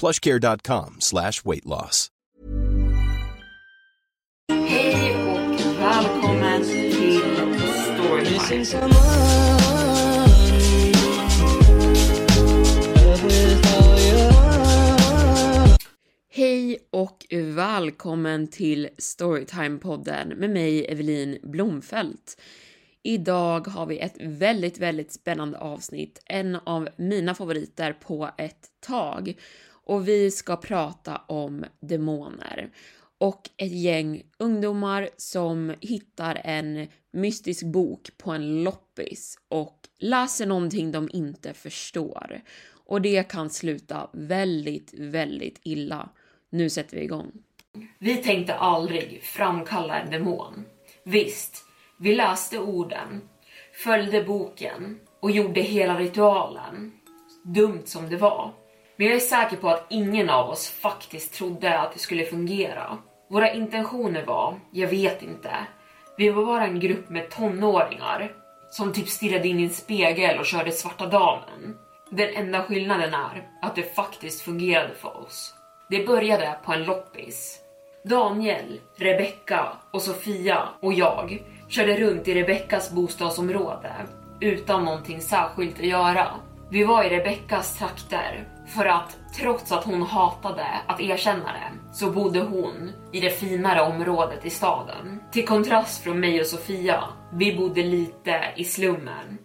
plushcare.com slash weight loss. Hej och välkommen till Storytime. Hej och välkommen till Storytime-podden med mig Evelin Blomfelt. Idag har vi ett väldigt, väldigt spännande avsnitt, en av mina favoriter på ett tag. Och vi ska prata om demoner och ett gäng ungdomar som hittar en mystisk bok på en loppis och läser någonting de inte förstår. Och det kan sluta väldigt, väldigt illa. Nu sätter vi igång. Vi tänkte aldrig framkalla en demon. Visst, vi läste orden, följde boken och gjorde hela ritualen. Dumt som det var. Men jag är säker på att ingen av oss faktiskt trodde att det skulle fungera. Våra intentioner var, jag vet inte, vi var bara en grupp med tonåringar som typ stirrade in i en spegel och körde svarta damen. Den enda skillnaden är att det faktiskt fungerade för oss. Det började på en loppis. Daniel, Rebecca och Sofia och jag körde runt i Rebeckas bostadsområde utan någonting särskilt att göra. Vi var i Rebeckas trakter för att trots att hon hatade att erkänna det så bodde hon i det finare området i staden. Till kontrast från mig och Sofia, vi bodde lite i slummen.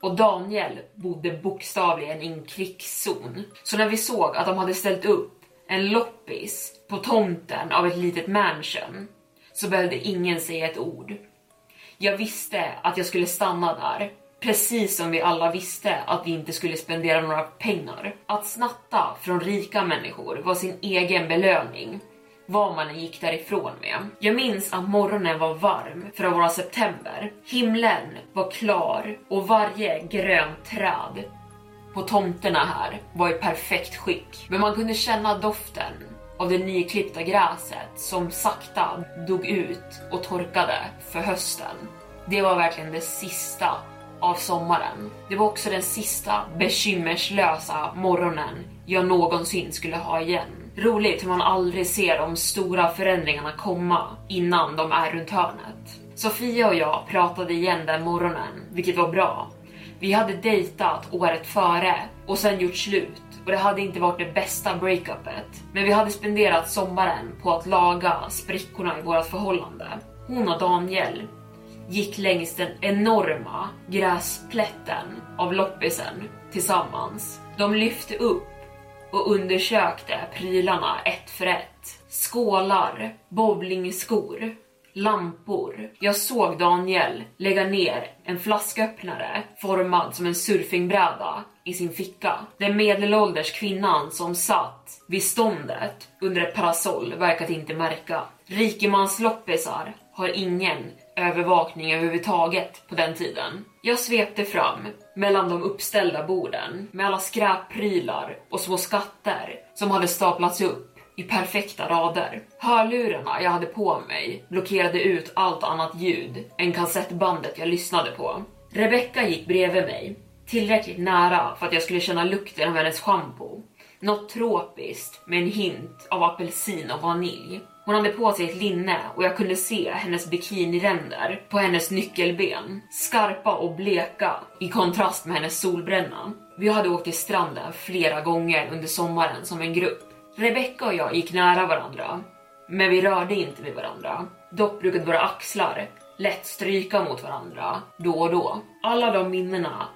Och Daniel bodde bokstavligen i en krigszon. Så när vi såg att de hade ställt upp en loppis på tomten av ett litet mansion så behövde ingen säga ett ord. Jag visste att jag skulle stanna där Precis som vi alla visste att vi inte skulle spendera några pengar. Att snatta från rika människor var sin egen belöning vad man än gick därifrån med. Jag minns att morgonen var varm för att vara september. Himlen var klar och varje grönt träd på tomterna här var i perfekt skick. Men man kunde känna doften av det nyklippta gräset som sakta dog ut och torkade för hösten. Det var verkligen det sista av sommaren. Det var också den sista bekymmerslösa morgonen jag någonsin skulle ha igen. Roligt hur man aldrig ser de stora förändringarna komma innan de är runt hörnet. Sofia och jag pratade igen den morgonen, vilket var bra. Vi hade dejtat året före och sen gjort slut och det hade inte varit det bästa breakupet. Men vi hade spenderat sommaren på att laga sprickorna i vårt förhållande. Hon och Daniel gick längs den enorma gräsplätten av loppisen tillsammans. De lyfte upp och undersökte prylarna ett för ett. Skålar, bowlingskor, lampor. Jag såg Daniel lägga ner en flasköppnare formad som en surfingbräda i sin ficka. Den medelålders kvinnan som satt vid ståndet under ett parasoll verkade inte märka. Rikemansloppisar har ingen övervakning överhuvudtaget på den tiden. Jag svepte fram mellan de uppställda borden med alla skräpprylar och små skatter som hade staplats upp i perfekta rader. Hörlurarna jag hade på mig blockerade ut allt annat ljud än kassettbandet jag lyssnade på. Rebecca gick bredvid mig, tillräckligt nära för att jag skulle känna lukten av hennes schampo. Något tropiskt med en hint av apelsin och vanilj. Hon hade på sig ett linne och jag kunde se hennes bikiniränder på hennes nyckelben. Skarpa och bleka i kontrast med hennes solbränna. Vi hade åkt till stranden flera gånger under sommaren som en grupp. Rebecca och jag gick nära varandra, men vi rörde inte vid varandra. Dock brukade våra axlar lätt stryka mot varandra då och då. Alla de minnena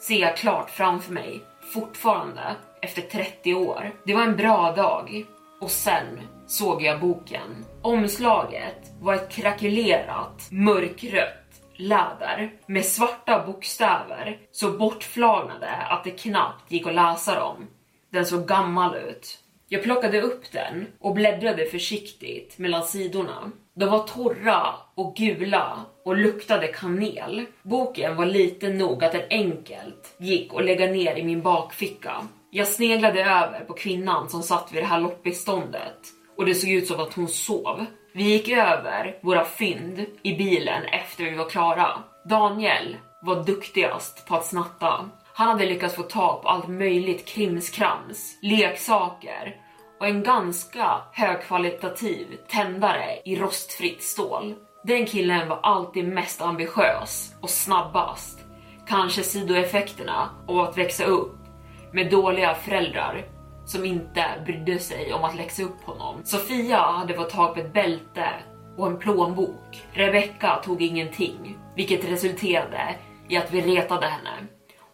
ser jag klart framför mig fortfarande efter 30 år. Det var en bra dag och sen såg jag boken. Omslaget var ett krackelerat, mörkrött läder med svarta bokstäver så bortflagnade att det knappt gick att läsa dem. Den såg gammal ut. Jag plockade upp den och bläddrade försiktigt mellan sidorna. De var torra och gula och luktade kanel. Boken var liten nog att den enkelt gick att lägga ner i min bakficka. Jag sneglade över på kvinnan som satt vid det här loppiståndet och det såg ut som att hon sov. Vi gick över våra fynd i bilen efter vi var klara. Daniel var duktigast på att snatta. Han hade lyckats få tag på allt möjligt krimskrams, leksaker och en ganska högkvalitativ tändare i rostfritt stål. Den killen var alltid mest ambitiös och snabbast. Kanske sidoeffekterna av att växa upp med dåliga föräldrar som inte brydde sig om att läxa upp honom. Sofia hade fått tag på ett bälte och en plånbok. Rebecca tog ingenting, vilket resulterade i att vi retade henne.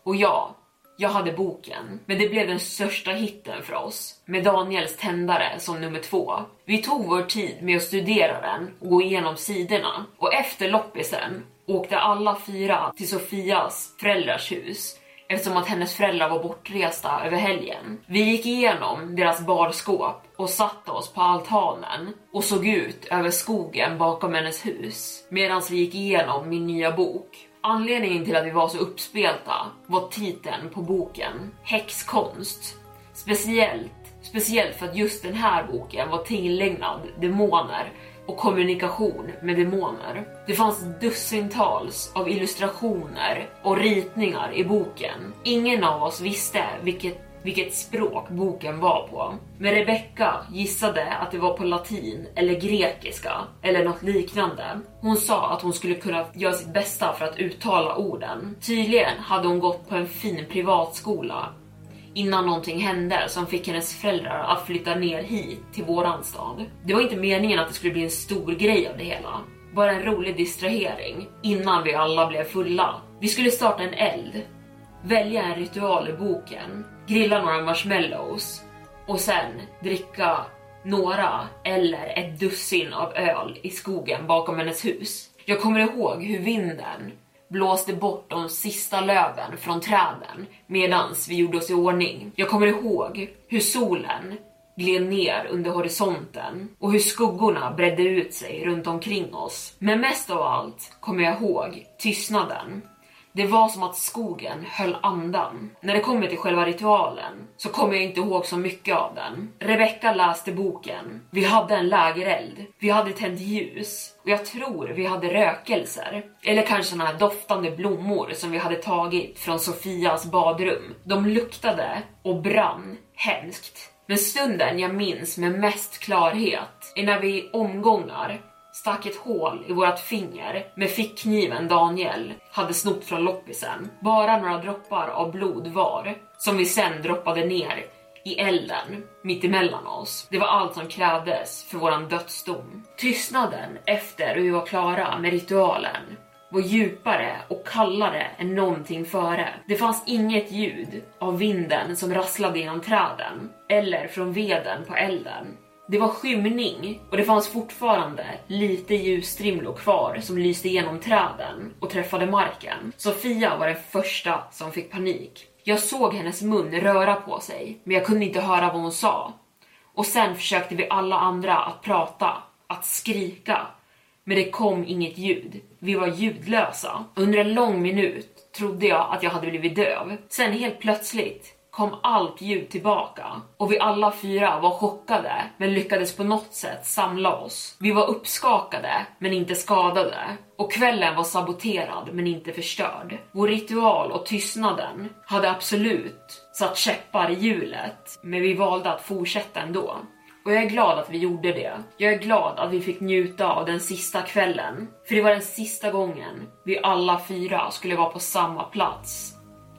Och ja, jag hade boken, men det blev den största hitten för oss, med Daniels tändare som nummer två. Vi tog vår tid med att studera den och gå igenom sidorna och efter loppisen åkte alla fyra till Sofias föräldrars hus eftersom att hennes föräldrar var bortresta över helgen. Vi gick igenom deras barskåp och satte oss på altanen och såg ut över skogen bakom hennes hus medan vi gick igenom min nya bok. Anledningen till att vi var så uppspelta var titeln på boken, Häxkonst. Speciellt, speciellt för att just den här boken var tillägnad demoner och kommunikation med demoner. Det fanns dussintals av illustrationer och ritningar i boken. Ingen av oss visste vilket vilket språk boken var på. Men Rebecca gissade att det var på latin eller grekiska eller något liknande. Hon sa att hon skulle kunna göra sitt bästa för att uttala orden. Tydligen hade hon gått på en fin privatskola innan någonting hände som fick hennes föräldrar att flytta ner hit till våran stad. Det var inte meningen att det skulle bli en stor grej av det hela. Bara en rolig distrahering innan vi alla blev fulla. Vi skulle starta en eld, välja en ritual i boken, grilla några marshmallows och sen dricka några eller ett dussin av öl i skogen bakom hennes hus. Jag kommer ihåg hur vinden blåste bort de sista löven från träden medans vi gjorde oss i ordning. Jag kommer ihåg hur solen gled ner under horisonten och hur skuggorna bredde ut sig runt omkring oss. Men mest av allt kommer jag ihåg tystnaden det var som att skogen höll andan. När det kommer till själva ritualen så kommer jag inte ihåg så mycket av den. Rebecca läste boken. Vi hade en lägereld. Vi hade tänt ljus. Och jag tror vi hade rökelser. Eller kanske såna här doftande blommor som vi hade tagit från Sofias badrum. De luktade och brann hemskt. Men stunden jag minns med mest klarhet är när vi i omgångar stack ett hål i vårt finger med fickkniven Daniel hade snott från loppisen. Bara några droppar av blod var, som vi sen droppade ner i elden mitt emellan oss. Det var allt som krävdes för våran dödsdom. Tystnaden efter hur vi var klara med ritualen var djupare och kallare än någonting före. Det fanns inget ljud av vinden som rasslade genom träden eller från veden på elden. Det var skymning och det fanns fortfarande lite ljusstrimlor kvar som lyste igenom träden och träffade marken. Sofia var den första som fick panik. Jag såg hennes mun röra på sig, men jag kunde inte höra vad hon sa. Och sen försökte vi alla andra att prata, att skrika. Men det kom inget ljud. Vi var ljudlösa. Under en lång minut trodde jag att jag hade blivit döv. Sen helt plötsligt kom allt ljud tillbaka och vi alla fyra var chockade men lyckades på något sätt samla oss. Vi var uppskakade men inte skadade och kvällen var saboterad men inte förstörd. Vår ritual och tystnaden hade absolut satt käppar i hjulet men vi valde att fortsätta ändå. Och jag är glad att vi gjorde det. Jag är glad att vi fick njuta av den sista kvällen. För det var den sista gången vi alla fyra skulle vara på samma plats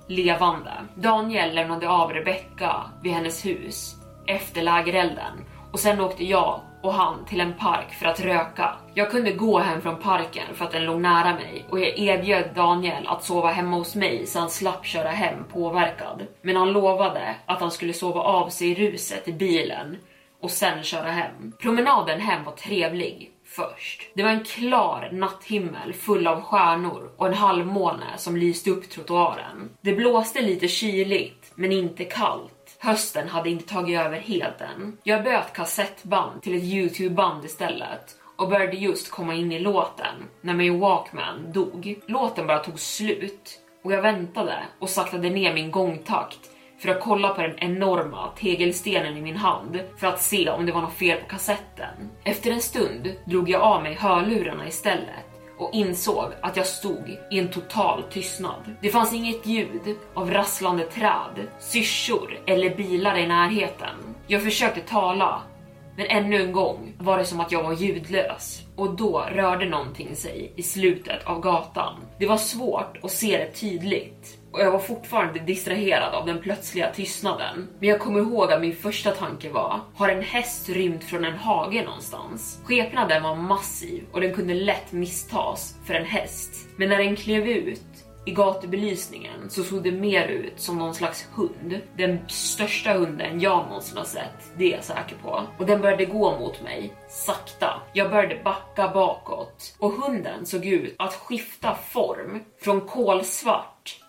levande. Daniel lämnade av Rebecca vid hennes hus efter lägerelden och sen åkte jag och han till en park för att röka. Jag kunde gå hem från parken för att den låg nära mig och jag erbjöd Daniel att sova hemma hos mig så han slapp köra hem påverkad. Men han lovade att han skulle sova av sig ruset i bilen och sen köra hem. Promenaden hem var trevlig först. Det var en klar natthimmel full av stjärnor och en halvmåne som lyste upp trottoaren. Det blåste lite kyligt, men inte kallt. Hösten hade inte tagit över helt än. Jag böt kassettband till ett Youtube-band istället och började just komma in i låten när min Walkman dog. Låten bara tog slut och jag väntade och saktade ner min gångtakt för att kolla på den enorma tegelstenen i min hand för att se om det var något fel på kassetten. Efter en stund drog jag av mig hörlurarna istället och insåg att jag stod i en total tystnad. Det fanns inget ljud av rasslande träd, syrsor eller bilar i närheten. Jag försökte tala, men ännu en gång var det som att jag var ljudlös och då rörde någonting sig i slutet av gatan. Det var svårt att se det tydligt och jag var fortfarande distraherad av den plötsliga tystnaden. Men jag kommer ihåg att min första tanke var, har en häst rymt från en hage någonstans? Skepnaden var massiv och den kunde lätt misstas för en häst. Men när den klev ut i gatubelysningen så såg det mer ut som någon slags hund. Den största hunden jag någonsin har sett, det är jag säker på. Och den började gå mot mig, sakta. Jag började backa bakåt och hunden såg ut att skifta form från kolsvart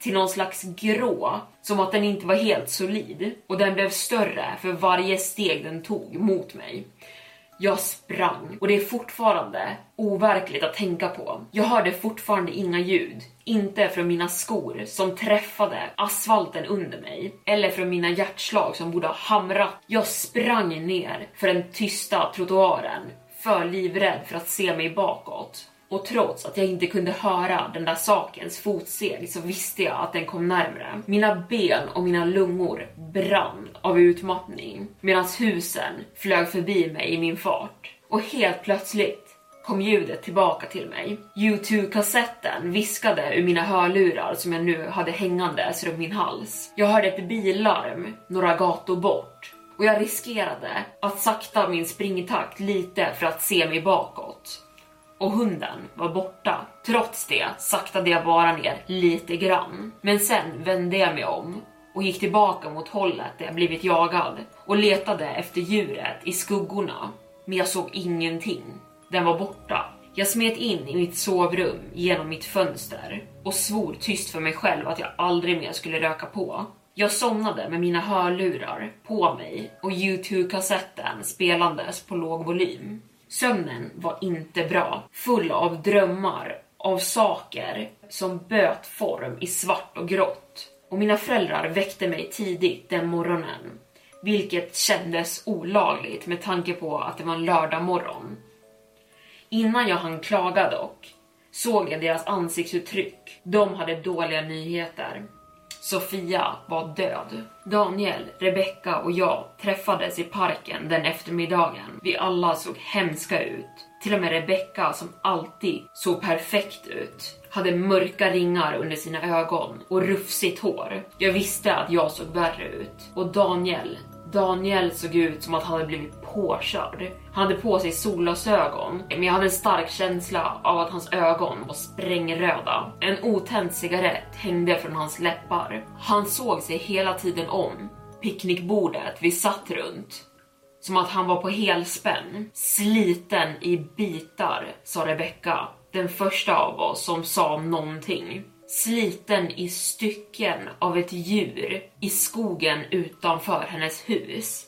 till någon slags grå, som att den inte var helt solid och den blev större för varje steg den tog mot mig. Jag sprang och det är fortfarande overkligt att tänka på. Jag hörde fortfarande inga ljud, inte från mina skor som träffade asfalten under mig eller från mina hjärtslag som borde ha hamrat. Jag sprang ner för den tysta trottoaren, för livrädd för att se mig bakåt och trots att jag inte kunde höra den där sakens fotsteg så visste jag att den kom närmre. Mina ben och mina lungor brann av utmattning medan husen flög förbi mig i min fart. Och helt plötsligt kom ljudet tillbaka till mig. U2-kassetten viskade ur mina hörlurar som jag nu hade hängandes runt min hals. Jag hörde ett billarm några gator bort och jag riskerade att sakta min springtakt lite för att se mig bakåt och hunden var borta. Trots det saktade jag bara ner lite grann. Men sen vände jag mig om och gick tillbaka mot hållet där jag blivit jagad och letade efter djuret i skuggorna. Men jag såg ingenting. Den var borta. Jag smet in i mitt sovrum genom mitt fönster och svor tyst för mig själv att jag aldrig mer skulle röka på. Jag somnade med mina hörlurar på mig och U2-kassetten spelandes på låg volym. Sömnen var inte bra, full av drömmar, av saker som böt form i svart och grått. Och mina föräldrar väckte mig tidigt den morgonen, vilket kändes olagligt med tanke på att det var en lördag morgon. Innan jag hann klaga dock, såg jag deras ansiktsuttryck. De hade dåliga nyheter. Sofia var död. Daniel, Rebecca och jag träffades i parken den eftermiddagen. Vi alla såg hemska ut. Till och med Rebecca som alltid såg perfekt ut hade mörka ringar under sina ögon och rufsigt hår. Jag visste att jag såg värre ut. Och Daniel, Daniel såg ut som att han hade blivit påkörd. Han hade på sig solglasögon, men jag hade en stark känsla av att hans ögon var sprängröda. En otänd cigarett hängde från hans läppar. Han såg sig hela tiden om picknickbordet vi satt runt. Som att han var på helspänn. Sliten i bitar, sa Rebecca. Den första av oss som sa någonting sliten i stycken av ett djur i skogen utanför hennes hus.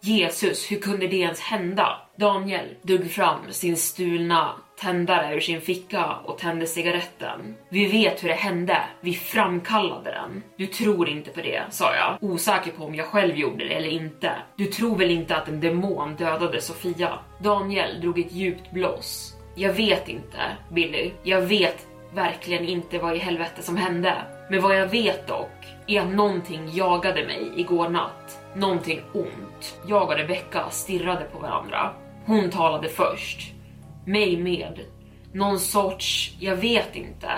Jesus, hur kunde det ens hända? Daniel drog fram sin stulna tändare ur sin ficka och tände cigaretten. Vi vet hur det hände, vi framkallade den. Du tror inte på det, sa jag, osäker på om jag själv gjorde det eller inte. Du tror väl inte att en demon dödade Sofia? Daniel drog ett djupt blås. Jag vet inte, Billy. Jag vet verkligen inte vad i helvete som hände. Men vad jag vet dock är att någonting jagade mig igår natt. Någonting ont. Jag och Rebecca stirrade på varandra. Hon talade först. Mig med. Någon sorts, jag vet inte.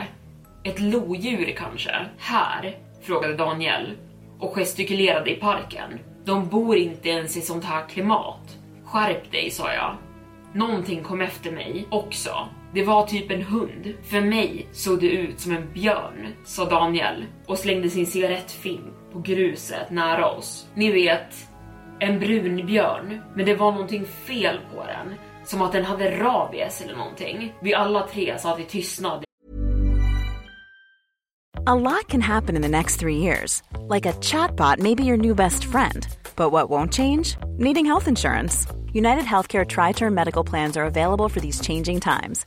Ett lodjur kanske? Här? Frågade Daniel och gestikulerade i parken. De bor inte ens i sånt här klimat. Skärp dig, sa jag. Någonting kom efter mig också. Det var typ en hund. För mig såg det ut som en björn, sa Daniel och slängde sin cigarettfimp på gruset nära oss. Ni vet, en brun björn, men det var någonting fel på den. Som att den hade rabies eller någonting. Vi alla tre satt i tystnad A lot can happen in the next three years. Like a chatbot maybe your new best friend. But what won't change? Needing health insurance. United Healthcare Tri Term Medical Plans are available for these changing times.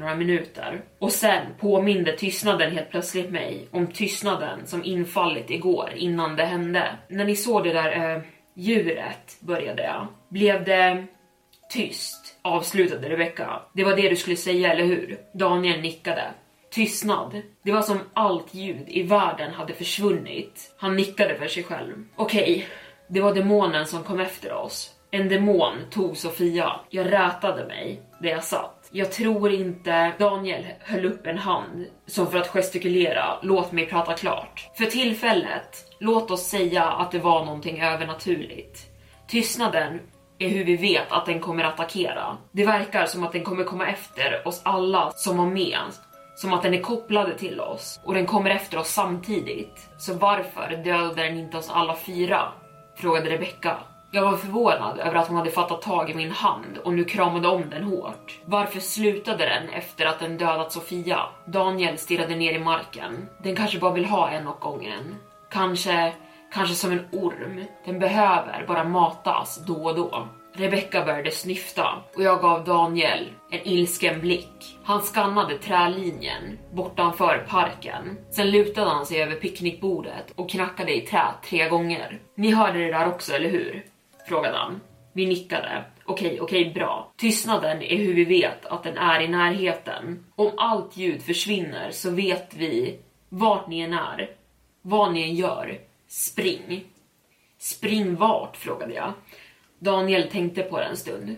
Några minuter. Och sen påminde tystnaden helt plötsligt mig om tystnaden som infallit igår innan det hände. När ni såg det där eh, djuret, började jag. Blev det tyst? Avslutade Rebecca. Det var det du skulle säga, eller hur? Daniel nickade. Tystnad. Det var som allt ljud i världen hade försvunnit. Han nickade för sig själv. Okej, det var demonen som kom efter oss. En demon tog Sofia. Jag rätade mig där jag satt. Jag tror inte Daniel höll upp en hand som för att gestikulera, låt mig prata klart. För tillfället, låt oss säga att det var någonting övernaturligt. Tystnaden är hur vi vet att den kommer attackera. Det verkar som att den kommer komma efter oss alla som var med. Som att den är kopplade till oss och den kommer efter oss samtidigt. Så varför dödade den inte oss alla fyra? Frågade Rebecca. Jag var förvånad över att hon hade fattat tag i min hand och nu kramade om den hårt. Varför slutade den efter att den dödat Sofia? Daniel stirrade ner i marken. Den kanske bara vill ha en åt gången. Kanske, kanske som en orm. Den behöver bara matas då och då. Rebecca började snyfta och jag gav Daniel en ilsken blick. Han skannade trälinjen bortanför parken. Sen lutade han sig över picknickbordet och knackade i trä tre gånger. Ni hörde det där också, eller hur? Frågade han. Vi nickade. Okej, okej, bra. Tystnaden är hur vi vet att den är i närheten. Om allt ljud försvinner så vet vi vart ni än är. Vad ni än gör. Spring. Spring vart? frågade jag. Daniel tänkte på det en stund.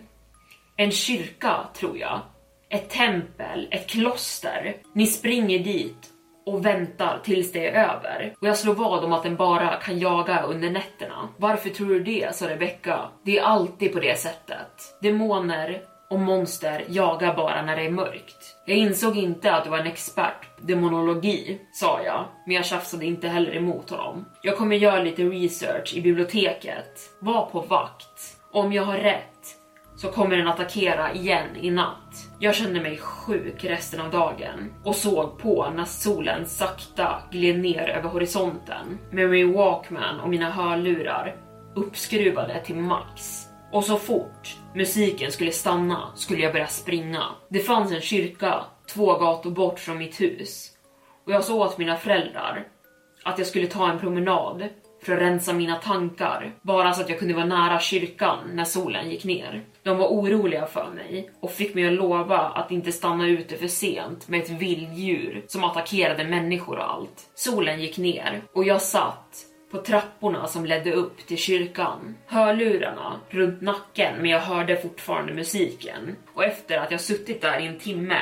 En kyrka, tror jag. Ett tempel, ett kloster. Ni springer dit och väntar tills det är över. Och jag slår vad om att den bara kan jaga under nätterna. Varför tror du det? sa Rebecca. Det är alltid på det sättet. Demoner och monster jagar bara när det är mörkt. Jag insåg inte att du var en expert på demonologi, sa jag, men jag tjafsade inte heller emot honom. Jag kommer göra lite research i biblioteket. Var på vakt. Om jag har rätt så kommer den attackera igen i natt. Jag kände mig sjuk resten av dagen och såg på när solen sakta gled ner över horisonten med min walkman och mina hörlurar uppskruvade till max. Och så fort musiken skulle stanna skulle jag börja springa. Det fanns en kyrka två gator bort från mitt hus och jag sa åt mina föräldrar att jag skulle ta en promenad för att rensa mina tankar, bara så att jag kunde vara nära kyrkan när solen gick ner. De var oroliga för mig och fick mig att lova att inte stanna ute för sent med ett vilddjur som attackerade människor och allt. Solen gick ner och jag satt på trapporna som ledde upp till kyrkan. Hörlurarna runt nacken men jag hörde fortfarande musiken. Och efter att jag suttit där i en timme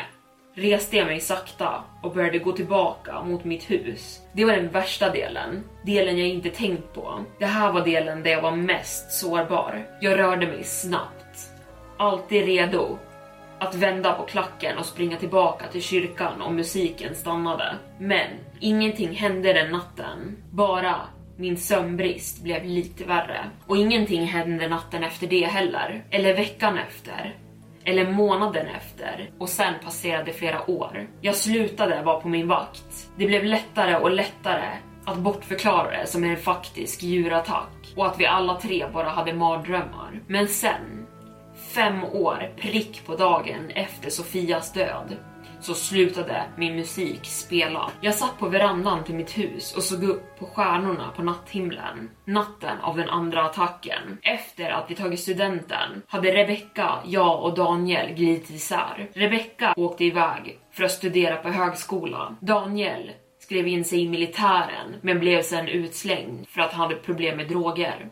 reste jag mig sakta och började gå tillbaka mot mitt hus. Det var den värsta delen, delen jag inte tänkt på. Det här var delen där jag var mest sårbar. Jag rörde mig snabbt, alltid redo att vända på klacken och springa tillbaka till kyrkan om musiken stannade. Men ingenting hände den natten, bara min sömnbrist blev lite värre. Och ingenting hände natten efter det heller, eller veckan efter eller månaden efter och sen passerade flera år. Jag slutade vara på min vakt. Det blev lättare och lättare att bortförklara det som en faktisk djurattack och att vi alla tre bara hade mardrömmar. Men sen, fem år prick på dagen efter Sofias död, så slutade min musik spela. Jag satt på verandan till mitt hus och såg upp på stjärnorna på natthimlen. Natten av den andra attacken. Efter att vi tagit studenten hade Rebecca, jag och Daniel glidit isär. Rebecca åkte iväg för att studera på högskola. Daniel skrev in sig i militären men blev sen utslängd för att han hade problem med droger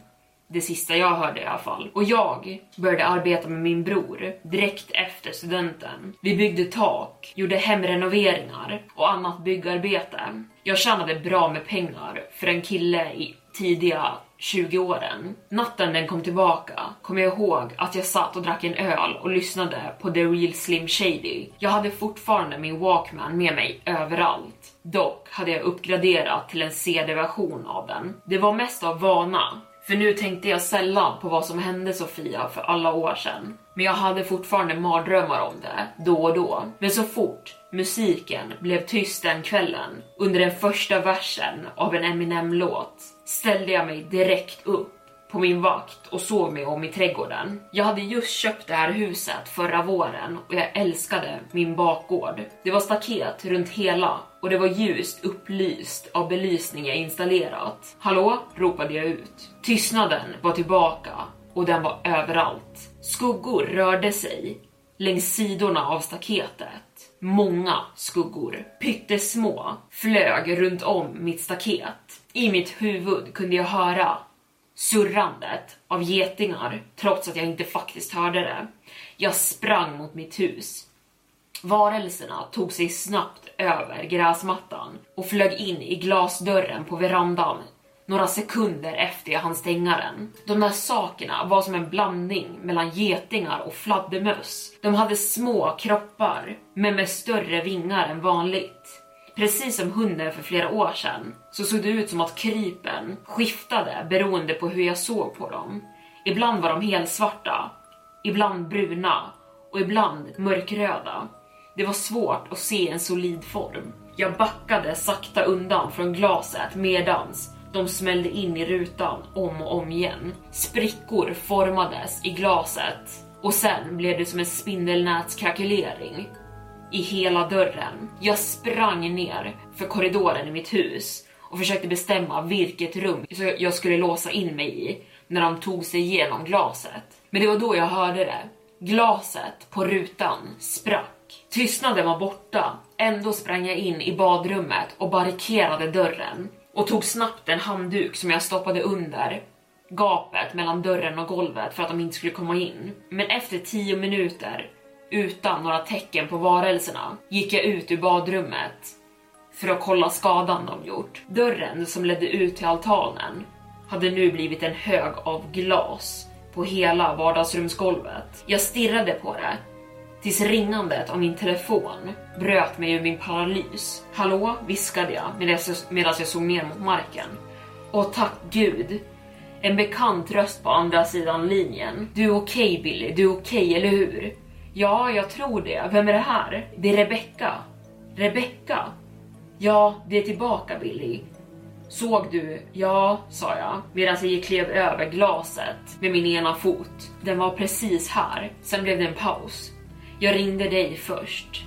det sista jag hörde i alla fall. Och jag började arbeta med min bror direkt efter studenten. Vi byggde tak, gjorde hemrenoveringar och annat byggarbete. Jag tjänade bra med pengar för en kille i tidiga 20-åren. Natten den kom tillbaka kom jag ihåg att jag satt och drack en öl och lyssnade på The Real Slim Shady. Jag hade fortfarande min Walkman med mig överallt. Dock hade jag uppgraderat till en CD-version av den. Det var mest av vana, för nu tänkte jag sällan på vad som hände Sofia för alla år sedan. Men jag hade fortfarande mardrömmar om det, då och då. Men så fort musiken blev tyst den kvällen, under den första versen av en Eminem-låt, ställde jag mig direkt upp på min vakt och såg mig om i trädgården. Jag hade just köpt det här huset förra våren och jag älskade min bakgård. Det var staket runt hela och det var ljust upplyst av belysning jag installerat. Hallå? ropade jag ut. Tystnaden var tillbaka och den var överallt. Skuggor rörde sig längs sidorna av staketet. Många skuggor, pyttesmå, flög runt om mitt staket. I mitt huvud kunde jag höra surrandet av getingar trots att jag inte faktiskt hörde det. Jag sprang mot mitt hus. Varelserna tog sig snabbt över gräsmattan och flög in i glasdörren på verandan några sekunder efter jag hann stänga den. De där sakerna var som en blandning mellan getingar och fladdermöss. De hade små kroppar, men med större vingar än vanligt. Precis som hunden för flera år sedan så såg det ut som att krypen skiftade beroende på hur jag såg på dem. Ibland var de helt svarta, ibland bruna och ibland mörkröda. Det var svårt att se en solid form. Jag backade sakta undan från glaset medans de smällde in i rutan om och om igen. Sprickor formades i glaset och sen blev det som en spindelnätskrackelering i hela dörren. Jag sprang ner för korridoren i mitt hus och försökte bestämma vilket rum jag skulle låsa in mig i när de tog sig igenom glaset. Men det var då jag hörde det. Glaset på rutan sprack. Tystnaden var borta. Ändå sprang jag in i badrummet och barrikerade dörren och tog snabbt en handduk som jag stoppade under gapet mellan dörren och golvet för att de inte skulle komma in. Men efter 10 minuter utan några tecken på varelserna gick jag ut ur badrummet för att kolla skadan de gjort. Dörren som ledde ut till altanen hade nu blivit en hög av glas på hela vardagsrumsgolvet. Jag stirrade på det tills ringandet av min telefon bröt mig ur min paralys. Hallå, viskade jag medan jag såg ner mot marken. Och tack gud, en bekant röst på andra sidan linjen. Du är okej okay, Billy, du är okej, okay, eller hur? Ja, jag tror det. Vem är det här? Det är Rebecca. Rebecca? Ja, det är tillbaka Billy. Såg du? Ja, sa jag medan jag klev över glaset med min ena fot. Den var precis här. Sen blev det en paus. Jag ringde dig först.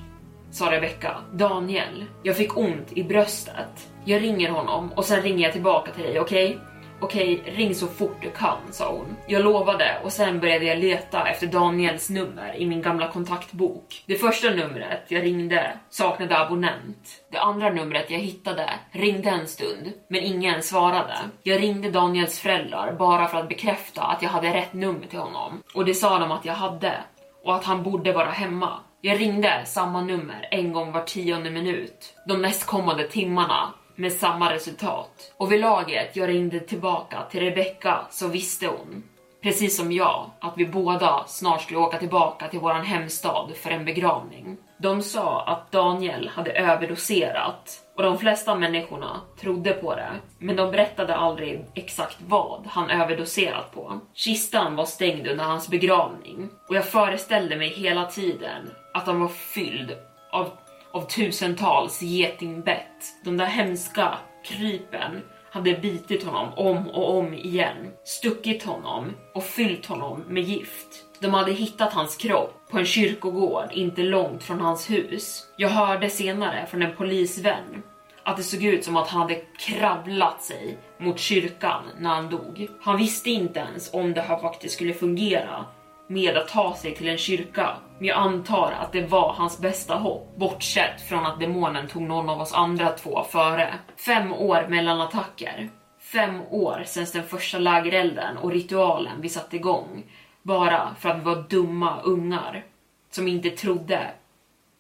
sa Rebecca. Daniel, jag fick ont i bröstet. Jag ringer honom och sen ringer jag tillbaka till dig, okej? Okay? Okej, ring så fort du kan, sa hon. Jag lovade och sen började jag leta efter Daniels nummer i min gamla kontaktbok. Det första numret jag ringde saknade abonnent. Det andra numret jag hittade ringde en stund, men ingen svarade. Jag ringde Daniels föräldrar bara för att bekräfta att jag hade rätt nummer till honom. Och det sa de att jag hade. Och att han borde vara hemma. Jag ringde samma nummer en gång var tionde minut. De nästkommande timmarna med samma resultat. Och vid laget jag ringde tillbaka till Rebecca så visste hon, precis som jag, att vi båda snart skulle åka tillbaka till våran hemstad för en begravning. De sa att Daniel hade överdoserat och de flesta människorna trodde på det, men de berättade aldrig exakt vad han överdoserat på. Kistan var stängd under hans begravning och jag föreställde mig hela tiden att han var fylld av av tusentals getingbett. De där hemska krypen hade bitit honom om och om igen, stuckit honom och fyllt honom med gift. De hade hittat hans kropp på en kyrkogård inte långt från hans hus. Jag hörde senare från en polisvän att det såg ut som att han hade kravlat sig mot kyrkan när han dog. Han visste inte ens om det här faktiskt skulle fungera med att ta sig till en kyrka. Men jag antar att det var hans bästa hopp, bortsett från att demonen tog någon av oss andra två före. Fem år mellan attacker. Fem år sedan den första lägerelden och ritualen vi satte igång. Bara för att vi var dumma ungar som inte trodde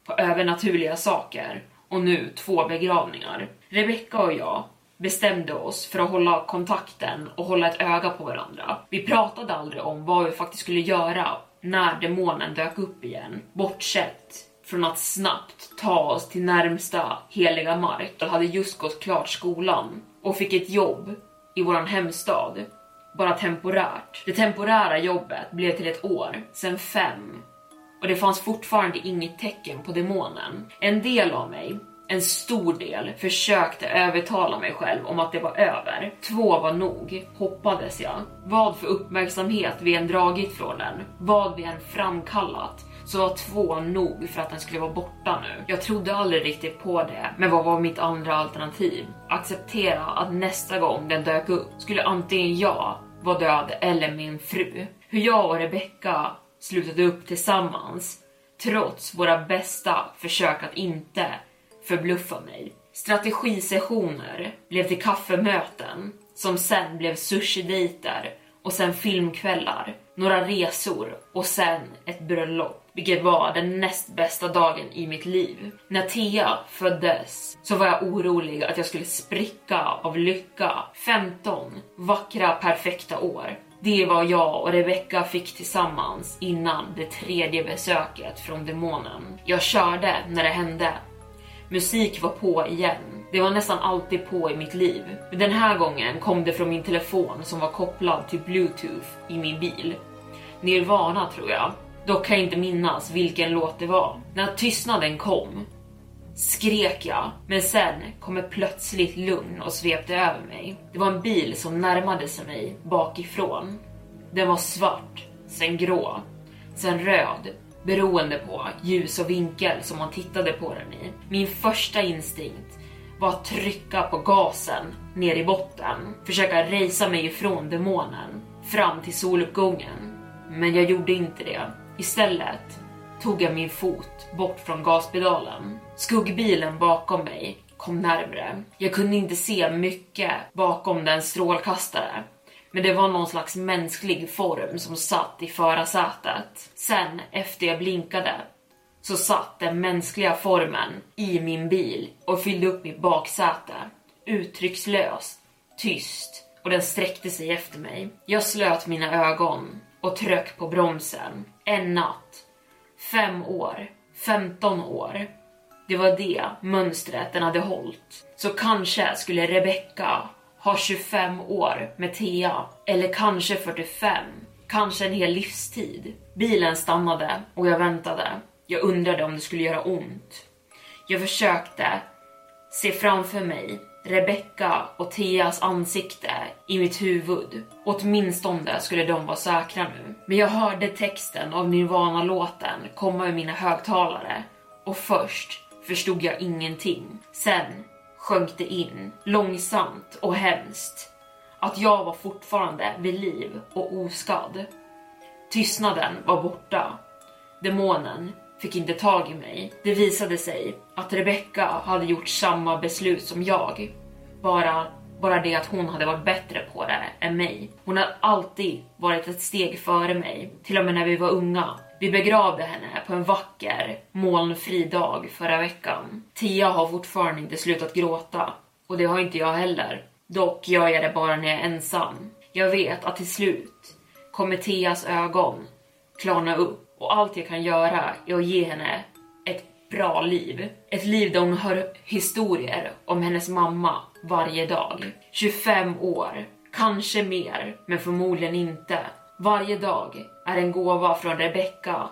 på övernaturliga saker. Och nu två begravningar. Rebecca och jag bestämde oss för att hålla kontakten och hålla ett öga på varandra. Vi pratade aldrig om vad vi faktiskt skulle göra när demonen dök upp igen, bortsett från att snabbt ta oss till närmsta heliga mark. Jag hade just gått klart skolan och fick ett jobb i våran hemstad, bara temporärt. Det temporära jobbet blev till ett år, sen fem och det fanns fortfarande inget tecken på demonen. En del av mig en stor del försökte övertala mig själv om att det var över. Två var nog, hoppades jag. Vad för uppmärksamhet vi än dragit från den, vad vi än framkallat, så var två nog för att den skulle vara borta nu. Jag trodde aldrig riktigt på det, men vad var mitt andra alternativ? Acceptera att nästa gång den dök upp skulle antingen jag vara död eller min fru. Hur jag och Rebecca slutade upp tillsammans, trots våra bästa försök att inte förbluffa mig. Strategisessioner blev till kaffemöten som sen blev sushidejter och sen filmkvällar, några resor och sen ett bröllop, vilket var den näst bästa dagen i mitt liv. När Tia föddes så var jag orolig att jag skulle spricka av lycka. 15 vackra, perfekta år. Det var jag och Rebecca fick tillsammans innan det tredje besöket från demonen. Jag körde när det hände Musik var på igen. Det var nästan alltid på i mitt liv. Men den här gången kom det från min telefon som var kopplad till bluetooth i min bil. Nirvana tror jag. Dock kan jag inte minnas vilken låt det var. När tystnaden kom skrek jag, men sen kom ett plötsligt lugn och svepte över mig. Det var en bil som närmade sig mig bakifrån. Den var svart, sen grå, sen röd beroende på ljus och vinkel som man tittade på den i. Min första instinkt var att trycka på gasen ner i botten, försöka resa mig ifrån demonen fram till soluppgången. Men jag gjorde inte det. Istället tog jag min fot bort från gaspedalen. Skuggbilen bakom mig kom närmre. Jag kunde inte se mycket bakom den strålkastare men det var någon slags mänsklig form som satt i förarsätet. Sen, efter jag blinkade, så satt den mänskliga formen i min bil och fyllde upp mitt baksäte. Uttryckslöst, tyst och den sträckte sig efter mig. Jag slöt mina ögon och tryck på bromsen. En natt. Fem år. Femton år. Det var det mönstret den hade hållit. Så kanske skulle Rebecca ha 25 år med Thea, eller kanske 45, kanske en hel livstid. Bilen stannade och jag väntade. Jag undrade om det skulle göra ont. Jag försökte se framför mig Rebecca och Theas ansikte i mitt huvud. Åtminstone skulle de vara säkra nu. Men jag hörde texten av Nirvana-låten komma ur mina högtalare Och först förstod jag ingenting. Sen sjönk det in, långsamt och hemskt, att jag var fortfarande vid liv och oskadd. Tystnaden var borta. Demonen fick inte tag i mig. Det visade sig att Rebecca hade gjort samma beslut som jag. Bara, bara det att hon hade varit bättre på det än mig. Hon har alltid varit ett steg före mig, till och med när vi var unga. Vi begravde henne på en vacker, molnfri dag förra veckan. Tia har fortfarande inte slutat gråta och det har inte jag heller. Dock gör jag det bara när jag är ensam. Jag vet att till slut kommer Tias ögon klarna upp och allt jag kan göra är att ge henne ett bra liv. Ett liv där hon hör historier om hennes mamma varje dag. 25 år, kanske mer, men förmodligen inte. Varje dag är en gåva från Rebecca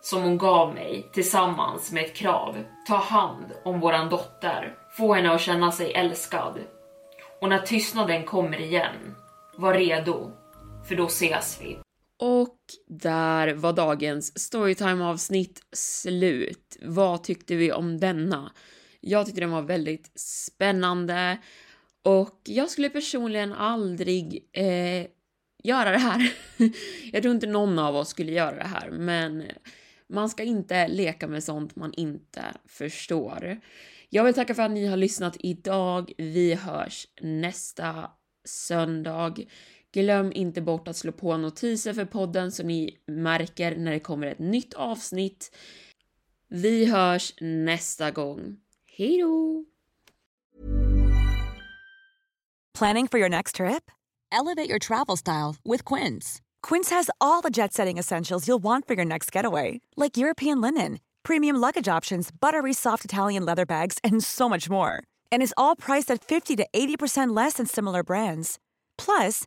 som hon gav mig tillsammans med ett krav. Ta hand om våran dotter, få henne att känna sig älskad. Och när tystnaden kommer igen, var redo, för då ses vi. Och där var dagens storytime avsnitt slut. Vad tyckte vi om denna? Jag tyckte den var väldigt spännande och jag skulle personligen aldrig eh, göra det här. jag tror inte någon av oss skulle göra det här, men man ska inte leka med sånt man inte förstår. Jag vill tacka för att ni har lyssnat idag. Vi hörs nästa söndag. Glöm inte bort att slå på notiser för podden så ni märker när det kommer ett nytt avsnitt. Vi hörs nästa gång. Hej då! Planning for your next trip? Elevate your travel style with Quince. Quince has all the jet setting essentials you'll want for your next getaway, like European linen, premium luggage options, buttery soft Italian leather bags, and so much more. And is all priced at 50 to 80% less than similar brands. Plus,